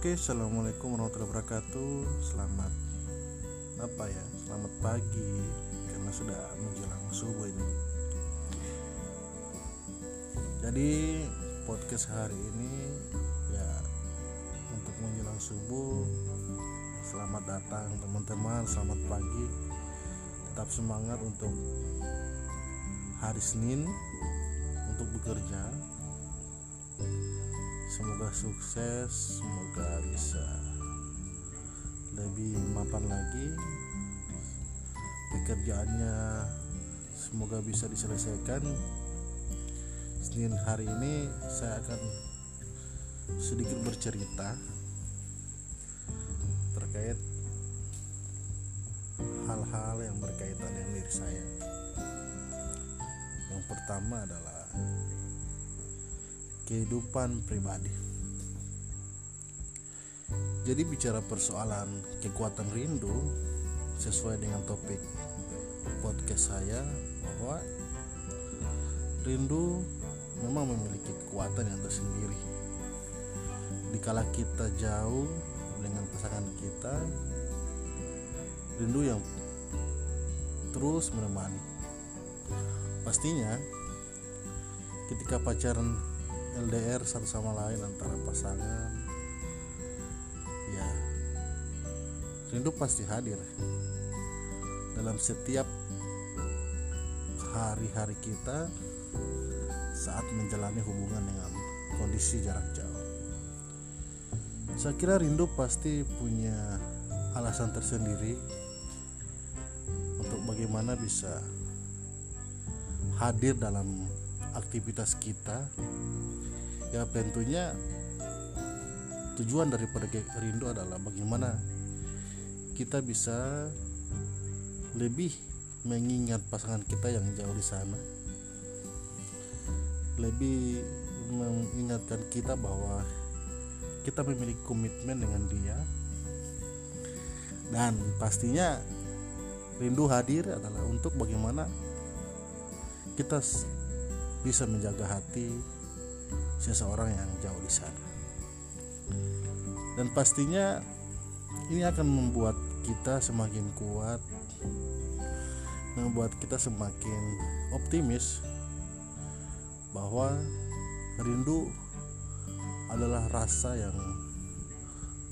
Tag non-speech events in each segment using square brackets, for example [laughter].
Oke, assalamualaikum warahmatullahi wabarakatuh. Selamat apa ya? Selamat pagi karena sudah menjelang subuh ini. Jadi podcast hari ini ya untuk menjelang subuh. Selamat datang teman-teman, selamat pagi. Tetap semangat untuk hari Senin untuk bekerja semoga sukses semoga bisa. Lebih mapan lagi. Pekerjaannya semoga bisa diselesaikan. Senin hari ini saya akan sedikit bercerita terkait hal-hal yang berkaitan dengan diri saya. Yang pertama adalah kehidupan pribadi. Jadi bicara persoalan kekuatan rindu sesuai dengan topik podcast saya bahwa rindu memang memiliki kekuatan yang tersendiri. Dikala kita jauh dengan pasangan kita, rindu yang terus menemani. Pastinya ketika pacaran LDR satu sama lain antara pasangan. Ya rindu pasti hadir. Dalam setiap hari-hari kita saat menjalani hubungan dengan kondisi jarak jauh. Saya kira rindu pasti punya alasan tersendiri untuk bagaimana bisa hadir dalam aktivitas kita ya tentunya tujuan daripada rindu adalah bagaimana kita bisa lebih mengingat pasangan kita yang jauh di sana. Lebih mengingatkan kita bahwa kita memiliki komitmen dengan dia. Dan pastinya rindu hadir adalah untuk bagaimana kita bisa menjaga hati seseorang yang jauh di sana. Dan pastinya ini akan membuat kita semakin kuat, membuat kita semakin optimis bahwa rindu adalah rasa yang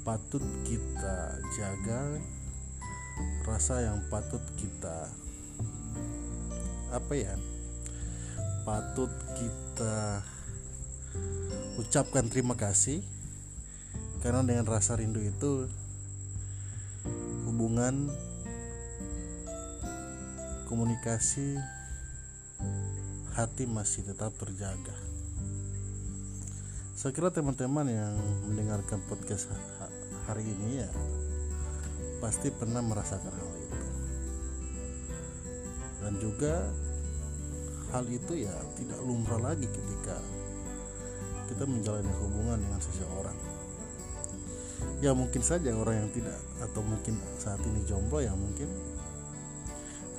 patut kita jaga, rasa yang patut kita apa ya? Patut kita ucapkan terima kasih karena dengan rasa rindu itu hubungan komunikasi hati masih tetap terjaga. Saya kira teman-teman yang mendengarkan podcast hari ini ya pasti pernah merasakan hal itu. Dan juga hal itu ya tidak lumrah lagi ketika kita menjalani hubungan dengan seseorang. Ya mungkin saja orang yang tidak atau mungkin saat ini jomblo ya mungkin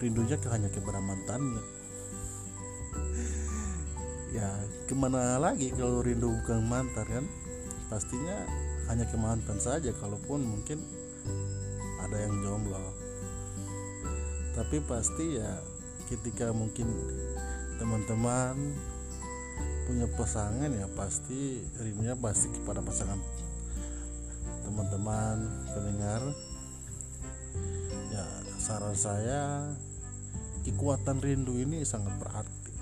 rindunya ke hanya kepada mantannya. [laughs] Ya ke mana lagi kalau rindu bukan mantan kan? Pastinya hanya ke mantan saja kalaupun mungkin ada yang jomblo. Tapi pasti ya ketika mungkin teman-teman punya pasangan ya pasti rindunya pasti kepada pasangan teman-teman pendengar. Ya saran saya kekuatan rindu ini sangat berarti.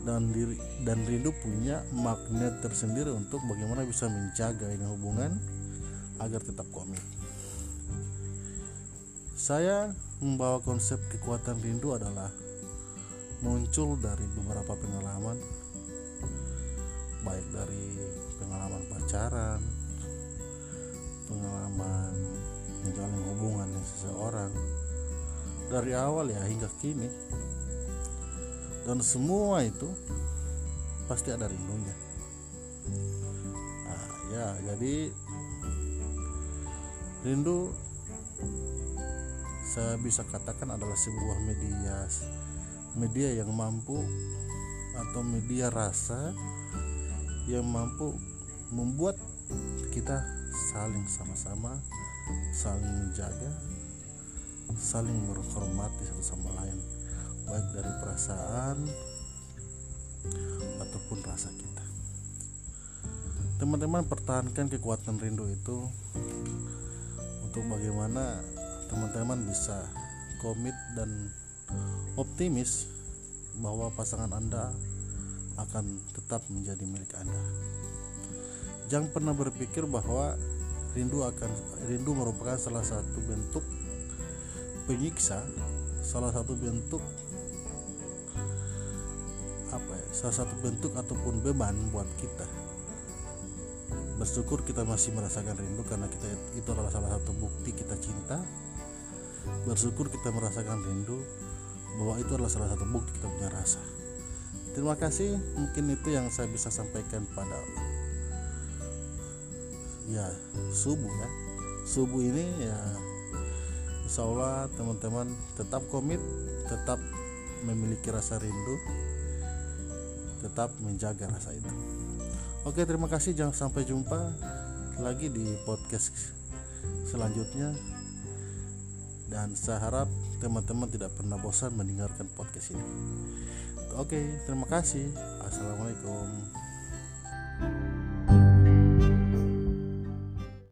Dan diri dan rindu punya magnet tersendiri untuk bagaimana bisa menjaga ini hubungan agar tetap komit. Saya membawa konsep kekuatan rindu adalah muncul dari beberapa pengalaman baik dari pengalaman pacaran pengalaman menjalin hubungan dengan seseorang dari awal ya hingga kini. Dan semua itu pasti ada rindunya. Nah ya jadi rindu saya bisa katakan adalah sebuah media media yang mampu atau media rasa yang mampu membuat kita saling sama-sama saling menjaga saling menghormati satu sama lain baik dari perasaan ataupun rasa kita. Teman-teman pertahankan kekuatan rindu itu untuk bagaimana teman-teman bisa komit dan optimis bahwa pasangan Anda akan tetap menjadi milik Anda. Jangan pernah berpikir bahwa rindu akan rindu merupakan salah satu bentuk penyiksa, salah satu bentuk apa ya, salah satu bentuk ataupun beban buat kita. Bersyukur kita masih merasakan rindu karena kita itu adalah salah satu bukti kita cinta. Bersyukur kita merasakan rindu bahwa itu adalah salah satu bukti kita punya rasa. Terima kasih, mungkin itu yang saya bisa sampaikan pada ya subuh ya. Subuh ini ya Insya Allah teman-teman tetap komit, tetap memiliki rasa rindu, tetap menjaga rasa itu. Oke, terima kasih. Jangan sampai jumpa lagi di podcast selanjutnya. Dan saya harap teman-teman tidak pernah bosan mendengarkan podcast ini. Oke, terima kasih. Assalamualaikum.